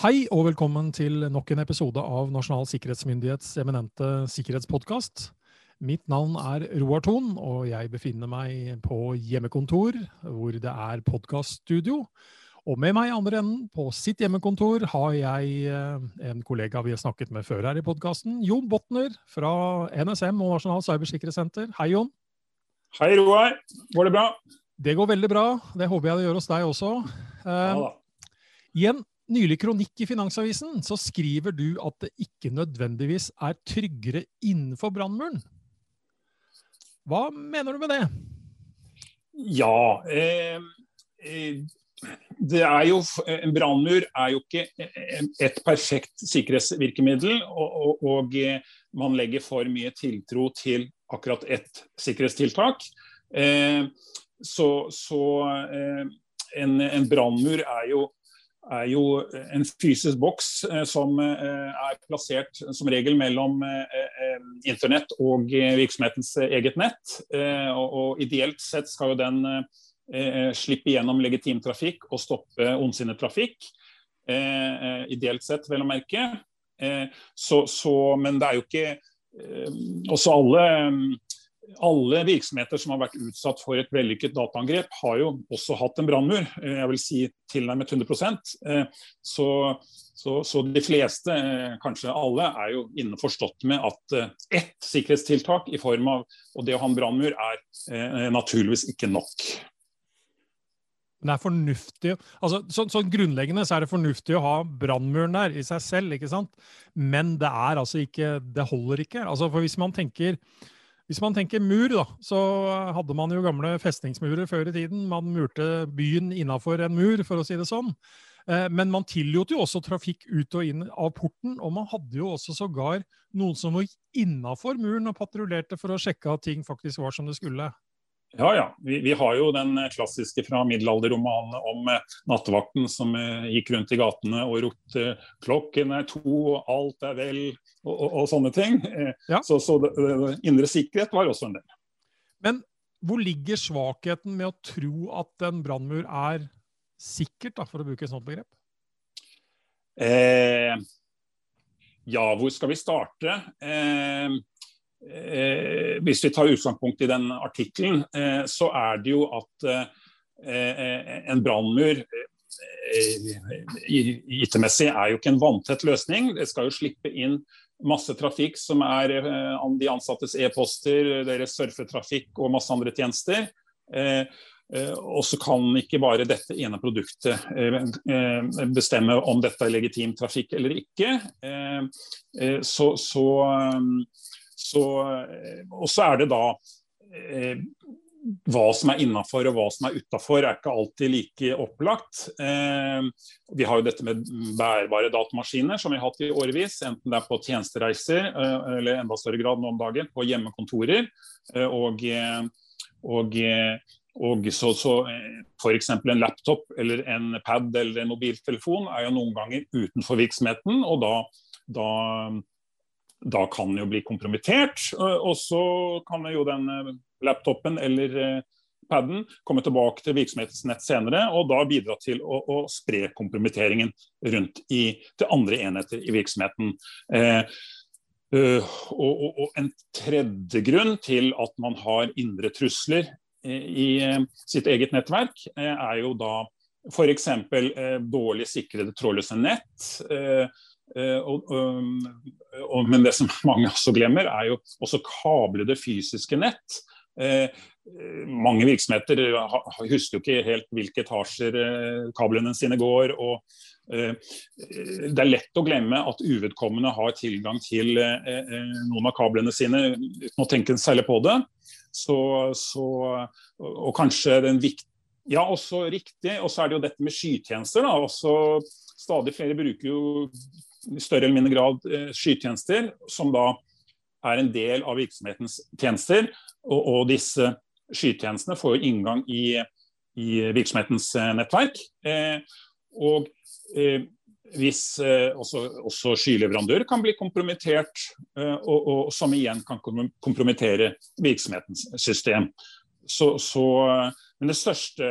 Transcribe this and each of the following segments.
Hei og velkommen til nok en episode av Nasjonal sikkerhetsmyndighets eminente sikkerhetspodkast. Mitt navn er Roar Thon, og jeg befinner meg på hjemmekontor, hvor det er podkaststudio. Og med meg i andre enden, på sitt hjemmekontor, har jeg eh, en kollega vi har snakket med før her i podkasten. Jon Botner fra NSM og Nasjonal cybersikkerhetssenter. Hei, Jon. Hei, Roar. Går det bra? Det går veldig bra. Det håper jeg det gjør hos deg også. Ja, Eh, da. I en nylig kronikk i Finansavisen så skriver du at det ikke nødvendigvis er tryggere innenfor brannmuren. Hva mener du med det? Ja. Eh, eh, det er jo, en brannmur er jo ikke eh, et perfekt sikkerhetsvirkemiddel. Og, og, og eh, man legger for mye tiltro til akkurat ett sikkerhetstiltak. Eh, så så eh, en, en brannmur er jo er jo en fysisk boks eh, som eh, er plassert som regel mellom eh, internett og virksomhetens eget nett. Og, ideelt sett skal jo den slippe gjennom legitim trafikk og stoppe ondsinnet trafikk. Ideelt sett, vel å merke. Så, så, men det er jo ikke Også alle alle virksomheter som har vært utsatt for et vellykket dataangrep, har jo også hatt en brannmur. Eh, Jeg vil si tilnærmet 100 Eh, Så, så, så de fleste, eh, kanskje alle, er jo innforstått med at ett sikkerhetstiltak i form av og det å ha en brannmur er naturligvis ikke nok. Det er fornuftig altså, så, Sånn grunnleggende så er det fornuftig å ha brannmuren der i seg selv, ikke sant? Men det er altså ikke Det holder ikke. Altså, for hvis man tenker hvis man tenker mur, da, så hadde man jo gamle festningsmurer før i tiden. Man murte byen innafor en mur, for å si det sånn. Eh, Men man tillot jo også trafikk ut og inn av porten, og man hadde jo også sågar noen som var innafor muren og patruljerte for å sjekke at ting faktisk var som det skulle. Ja, ja. Vi, vi har jo den klassiske fra middelalderromanen om eh, nattevakten som eh, gikk rundt i gatene og ropte 'klokken er to, og alt er vel', og, og, og sånne ting. Eh, Ja. Så, så det, det, indre sikkerhet var også en del. Men hvor ligger svakheten med å tro at en brannmur er sikkert, da, for å bruke et sånt begrep? Eh, ja, hvor skal vi starte? Eh, eh, hvis vi tar utgangspunkt i den artikkelen, eh, så er det jo at eh, en brannmur eh, IT-messig er jo ikke en vanntett løsning. Det skal jo slippe inn masse trafikk som er eh, de ansattes e-poster, deres surfetrafikk og masse andre tjenester. Eh, eh, og så kan ikke bare dette ene produktet eh, eh, bestemme om dette er legitim trafikk eller ikke. Eh, eh, så, så, eh, så, eh, og så er det da eh, hva som er innafor og hva som er utafor, er ikke alltid like opplagt. Eh, vi har jo dette med bærbare datamaskiner, som vi har hatt i årevis. Enten det er på tjenestereiser, eh, eller enda større grad nå om dagen på hjemmekontorer. Eh, og, eh, og, og så, så F.eks. en laptop eller en pad eller en mobiltelefon er jo noen ganger utenfor virksomheten. og da, da da kan den jo bli kompromittert, og og så kan jo den eh, laptopen eller eh, paden komme tilbake til virksomhetens nett senere, og da bidra til å, å spre kompromitteringen rundt i, til andre enheter i virksomheten. Eh, og, og, og en tredje grunn til at man har indre trusler eh, i eh, sitt eget nettverk, eh, er jo da f.eks. Eh, dårlig sikrede trådløse nett. Eh, Eh, og, og, og, men det som mange også glemmer, er jo også kablede fysiske nett. Eh, mange virksomheter ha, husker jo ikke helt hvilke etasjer eh, kablene sine går. og eh, Det er lett å glemme at uvedkommende har tilgang til eh, noen av kablene sine uten å tenke særlig på det. Så, så, og kanskje den viktige ja, også riktig. Og så er det jo dette med skytjenester. da, også Stadig flere bruker jo i større eller mindre grad eh, skytjenester, som da er en del av virksomhetens tjenester. Og, og disse skytjenestene får jo inngang i, i virksomhetens eh, nettverk. Eh, og eh, hvis eh, også, også skyleverandører kan bli kompromittert, eh, og, og, som igjen kan kompromittere virksomhetens system. Så, så, men det største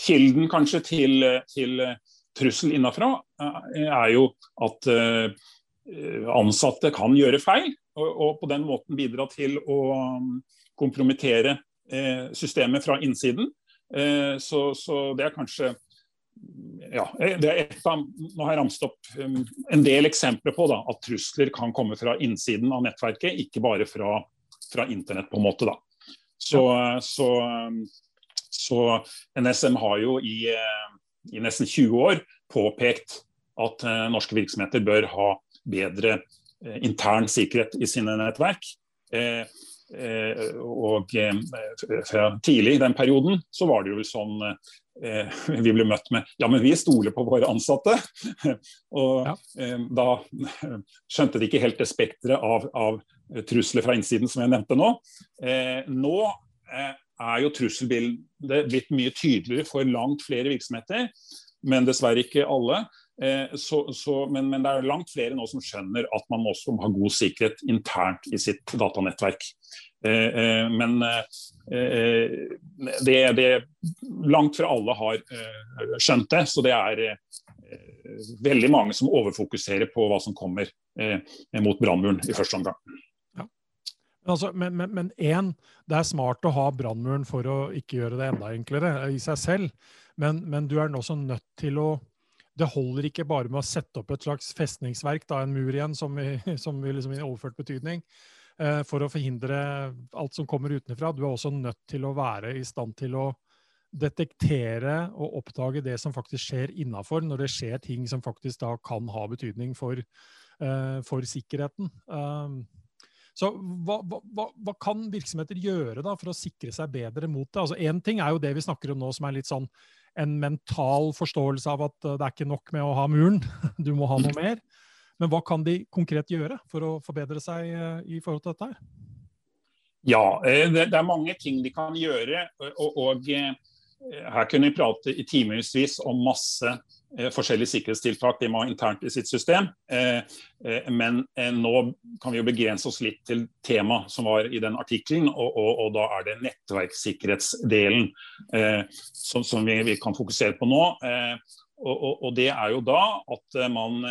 kilden kanskje til, til trussel innafra er jo at ansatte kan gjøre feil, og, på den måten bidra til å um, kompromittere systemet fra innsiden. Så, så det er kanskje ja, det er et av, nå har jeg ramset opp um, en del eksempler på da, at trusler kan komme fra innsiden av nettverket, ikke bare fra, fra internett. på en måte da. Så, så, um, så NSM har jo i, i, nesten 20 år påpekt at uh, norske virksomheter bør ha bedre uh, intern sikkerhet i sine nettverk. Eh, eh, og eh, fra tidlig i den perioden så var det jo sånn eh, vi ble møtt med ja, men vi stoler på våre ansatte. og ja. eh, da skjønte de ikke helt det spekteret av, av, trusler fra innsiden som jeg nevnte nå. Eh, nå eh, er jo trusselbildet blitt mye tydeligere for langt flere virksomheter, men dessverre ikke alle. Eh, så, så, men, men, det er langt flere nå som skjønner at man også må ha god sikkerhet internt i sitt datanettverk. Eh, eh, men det, det langt fra alle har skjønt det, så det er veldig mange som overfokuserer på hva som kommer mot brannmuren i første omgang. Altså, men, én, det er smart å ha brannmuren for å ikke gjøre det enda enklere i seg selv. Men, men du er også nødt til å det holder ikke bare med å sette opp et slags festningsverk, da, en mur igjen, som, vi, som vi liksom i overført betydning, eh, for å forhindre alt som kommer utenfra. Du er også nødt til å være i stand til å detektere og oppdage det som faktisk skjer innafor, når det skjer ting som faktisk da kan ha betydning for, eh, for sikkerheten. Um, så hva, hva, hva, kan virksomheter gjøre da for å sikre seg bedre mot det? Altså Én ting er jo det vi snakker om nå, som er litt sånn en mental forståelse av at eh, det er ikke nok med å ha muren, du må ha noe mer. Men hva kan de konkret gjøre for å forbedre seg eh, i forhold til dette? her? Ja, eh, det er mange ting de kan gjøre. og, og her kunne vi prate i timevis om masse Eh, forskjellige sikkerhetstiltak de må ha internt i sitt system. Eh, eh, men nå kan vi jo begrense oss litt til temaet som var i den artikkelen. Og, og, og, da er det nettverkssikkerhetsdelen som, som vi, vi, kan fokusere på nå. Og, og, det er jo da at man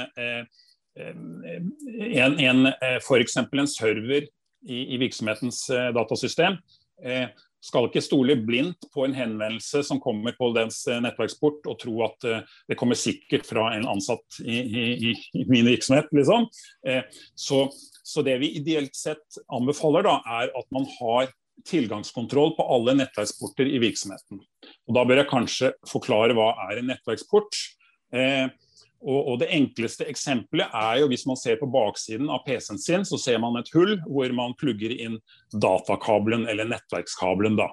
en, en, F.eks. en server i, i virksomhetens datasystem skal ikke stole blindt på en henvendelse som kommer på dens eh, nettverksport og tro at eh, det kommer sikkert fra en ansatt i, i, i min virksomhet. Liksom. Eh, så, så, det vi ideelt sett anbefaler, da, er at man har tilgangskontroll på alle nettverksporter i virksomheten. Og Da bør jeg kanskje forklare hva er en nettverksport. Eh, og, og, Det enkleste eksempelet er jo hvis man ser på baksiden av PC-en sin, så ser man et hull hvor man plugger inn datakabelen eller nettverkskabelen. Da.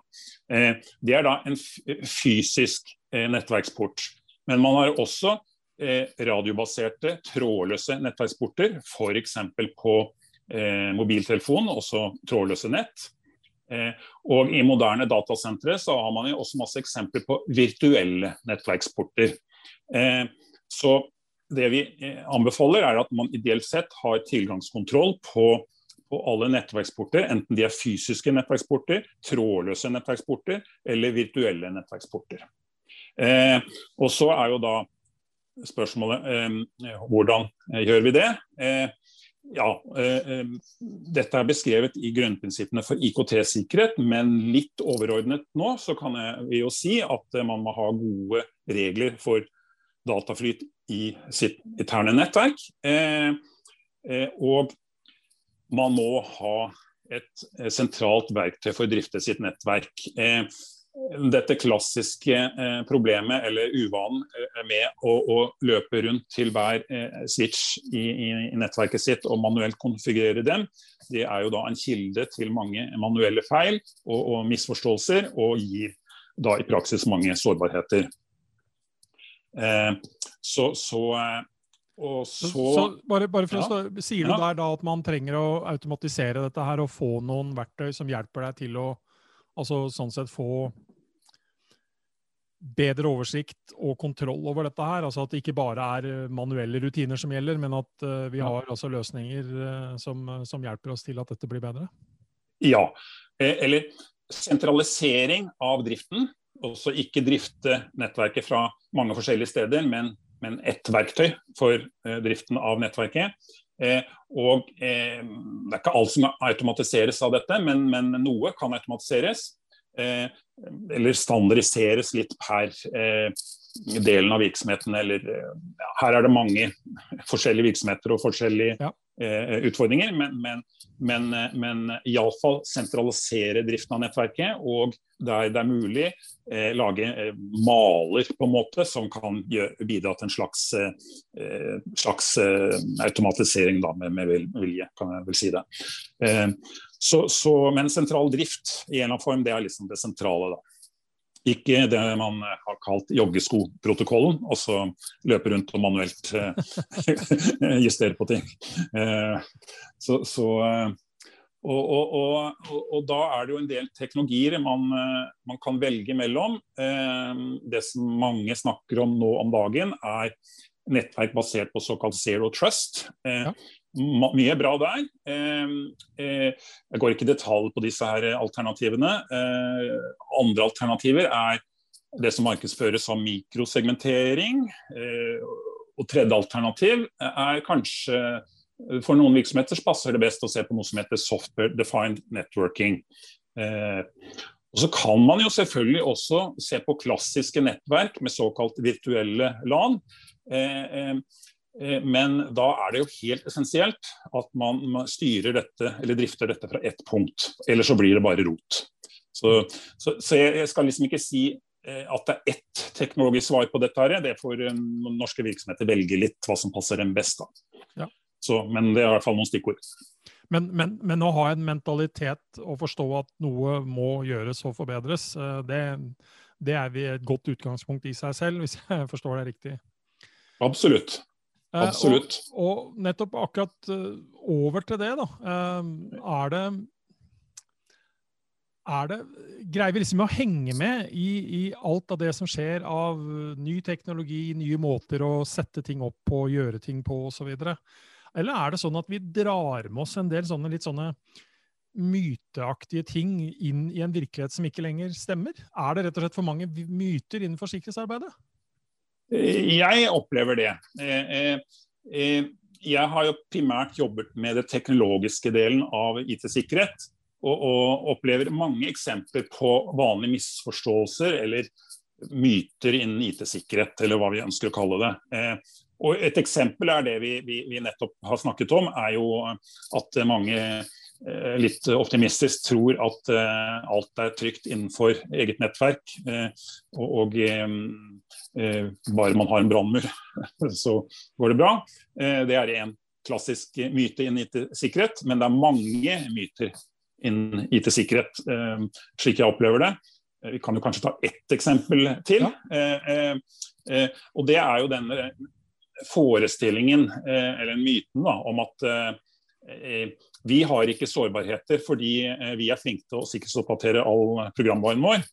Eh, det er da en fysisk eh, nettverksport. Men man har også eh, radiobaserte, trådløse nettverksporter, f.eks. på eh, mobiltelefon, også trådløse nett. Eh, og I moderne datasentre så har man jo også masse eksempler på virtuelle nettverksporter. Eh, så det vi eh, anbefaler, er at man ideelt sett har tilgangskontroll på, på alle nettverksporter, enten de er fysiske nettverksporter, trådløse nettverksporter eller virtuelle nettverksporter. Eh, og så er jo da spørsmålet eh, hvordan eh, gjør vi det? Eh, ja, eh, Dette er beskrevet i grunnprinsippene for IKT-sikkerhet, men litt overordnet nå så kan vi jo si at man må ha gode regler for dataflyt i sitt interne nettverk. Eh, eh, og man må ha et eh, sentralt verktøy for å drifte sitt nettverk. Dette klassiske problemet eller uvanen med å, å, løpe rundt til hver switch i, i, nettverket sitt og manuelt konfigurere dem, det er jo da en kilde til mange manuelle feil og, og misforståelser, og gir da i praksis mange sårbarheter. Eh, så, så, og så, så, bare, bare for å stå, Sier du ja. der da at man trenger å automatisere dette her og få noen verktøy som hjelper deg til å altså sånn sett få bedre oversikt og kontroll over dette her? altså At det ikke bare er eh, manuelle rutiner som gjelder, men at uh, vi har altså løsninger uh, som, som, hjelper oss til at dette blir bedre? Ja. Eh, eller sentralisering av driften også ikke drifte nettverket fra mange forskjellige steder, men men ett verktøy for driften av nettverket. Og Det er ikke alt som automatiseres av dette, men, men noe kan automatiseres. Eller standardiseres litt per delen av virksomheten. Eller, ja, her er det mange forskjellige virksomheter og forskjellige ja. Eh, utfordringer. Men, men, men, men iallfall sentralisere driften av nettverket. Og der det er mulig, eh, lage eh, maler på en måte som kan gjøre, bidra til en slags, eh, slags eh, automatisering da, med, med, vilje, kan jeg vel si det. Eh, så, så, men sentral drift i en eller annen form, det er liksom det sentrale. da. Ikke det man har kalt joggeskoprotokollen, og så løpe rundt og manuelt eh, justere på ting. Eh, så, så eh, og, og, og, og, da er det jo en del teknologier man, man kan velge mellom. Det som mange snakker om nå om dagen, er nettverk basert på såkalt zero trust. Ja mye bra der. Eh, jeg går ikke i detalj på disse her alternativene. Eh, andre alternativer er det som markedsføres som mikrosegmentering. Eh, og tredje alternativ er kanskje For noen virksomheter passer det best å se på noe som heter software defined networking. Og Så kan man jo selvfølgelig også se på klassiske nettverk med såkalt virtuelle LAN. Eh, men da er det jo helt essensielt at man styrer dette eller drifter dette fra ett punkt. Ellers så blir det bare rot. Så, så, så jeg skal liksom ikke si eh, at det er ett teknologisk svar på dette. her, Det får eh, norske virksomheter velge litt hva som passer dem best. Ja. Så, men det er i hvert fall noen stikkord. Men, men, men, å ha en mentalitet og forstå at noe må gjøres og forbedres, det, det er vi et godt utgangspunkt i seg selv, hvis jeg forstår det riktig? Absolutt. Eh, Og, og, nettopp akkurat uh, over til det, da. Uh, er det er det, Greier vi liksom å henge med i, i, alt av det som skjer av ny teknologi, nye måter å sette ting opp på, gjøre ting på osv.? Eller er det sånn at vi drar med oss en del sånne litt sånne myteaktige ting inn i en virkelighet som ikke lenger stemmer? Er det rett og slett for mange myter innenfor sikkerhetsarbeidet? Jeg opplever det. Eh, eh, eh, jeg har jo primært jobbet med det teknologiske delen av IT-sikkerhet. Og, og, opplever mange eksempler på vanlige misforståelser eller myter innen IT-sikkerhet, eller hva vi ønsker å kalle det. Og Et eksempel er det vi, vi, vi nettopp har snakket om, er jo at mange litt optimistisk tror at alt er trygt innenfor eget nettverk. Og, og Eh, bare man har en brannmur, så går det bra. Eh, det er en klassisk myte innen IT-sikkerhet, men det er mange myter innen IT-sikkerhet, eh, slik jeg opplever det. Vi kan jo kanskje ta ett eksempel til. Ja. Og det er jo denne forestillingen, eller myten, da, om at vi har ikke sårbarheter fordi vi er flinke til å sikkerhetsoppdatere all programvaren vår.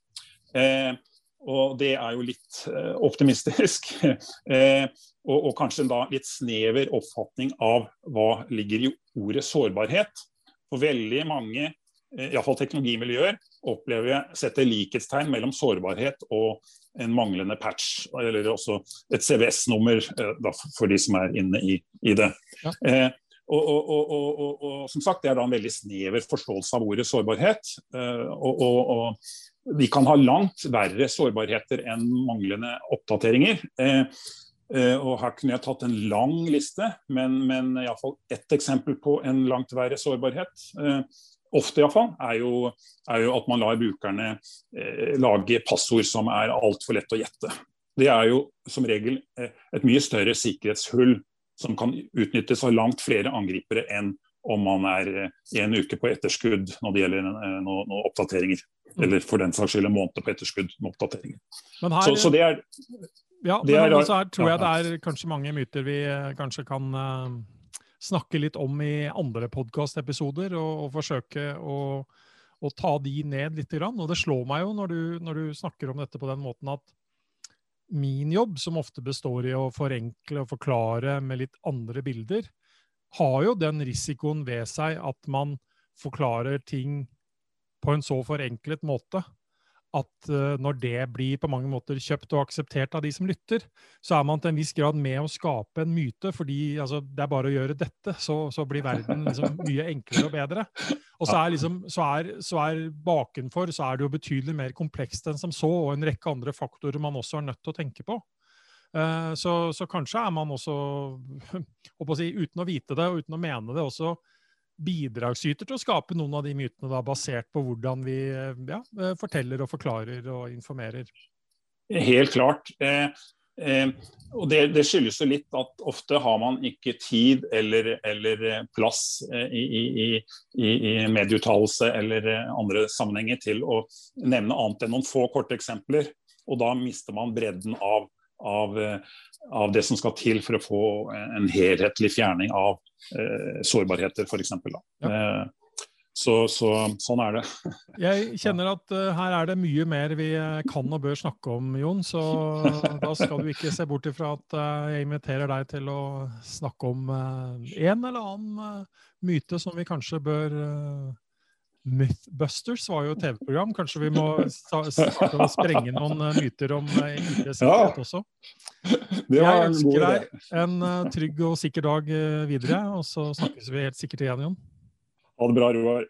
Og det er jo litt eh, optimistisk. eh, og, og, kanskje da litt snever oppfatning av hva ligger i ordet sårbarhet. For veldig mange, eh, iallfall teknologimiljøer, opplever jeg setter likhetstegn mellom sårbarhet og en manglende patch. Eller også et CVS-nummer eh, for de som er inne i, i det. Ja. Og, og, og, og, som sagt, Det er da en veldig snever forståelse av ordet sårbarhet. Eh, og, vi kan ha langt verre sårbarheter enn manglende oppdateringer. Eh, eh, og Her kunne jeg tatt en lang liste, men, men iallfall ett eksempel på en langt verre sårbarhet. Ofte iallfall, er, jo, er jo at man lar brukerne lage passord som er altfor lett å gjette. Det er jo som regel et mye større sikkerhetshull som kan utnyttes av langt flere angripere enn om man er eh, en uke på etterskudd når det gjelder noen noe oppdateringer. Mm. Eller for den saks skyld en måned på etterskudd med oppdateringer. Her, så, så, det er Ja, det men er, også her tror jeg det er kanskje mange myter vi eh, kanskje kan uh, snakke litt om i andre podkastepisoder, og, og, forsøke å, og ta de ned litt. Grann. Og det slår meg jo når du, når du snakker om dette på den måten at min jobb, som ofte består i å forenkle og forklare med litt andre bilder, har jo den risikoen ved seg at man forklarer ting på en så forenklet måte at uh, når det blir på mange måter kjøpt og akseptert av de som lytter, så er man til en viss grad med å skape en myte. fordi altså, det er bare å gjøre dette, så, så blir verden liksom, mye enklere og bedre. Og så er, liksom, så, er, så er bakenfor så er det jo betydelig mer komplekst enn som så, og en rekke andre faktorer man også er nødt til å tenke på. Uh, så, så, kanskje er man også, å si, uten å vite det og uten å mene det, også bidragsyter til å skape noen av de mytene, da, basert på hvordan vi ja, eh, forteller og forklarer og informerer. Helt klart. Eh, eh, og det, det, skyldes jo litt at ofte har man ikke tid eller, eller plass eh, i, i, i, i medieuttalelse eller andre sammenhenger til å nevne annet enn noen få korte eksempler. Og da mister man bredden av, av, av det som skal til for å få en helhetlig fjerning av eh, sårbarheter, f.eks. Ja. Eh, så, så, sånn er det. Jeg kjenner at uh, her er det mye mer vi eh, kan og bør snakke om, Jon. Så da skal du ikke se bort ifra at uh, jeg inviterer deg til å snakke om uh, en eller annen myte som vi kanskje bør Mythbusters var jo TV-program. Kanskje vi må sprenge noen myter om IT-sikkerhet ja. også. Jeg ønsker deg en trygg og sikker dag videre, og så snakkes vi helt sikkert igjen, Jon. Ha det bra, Roar.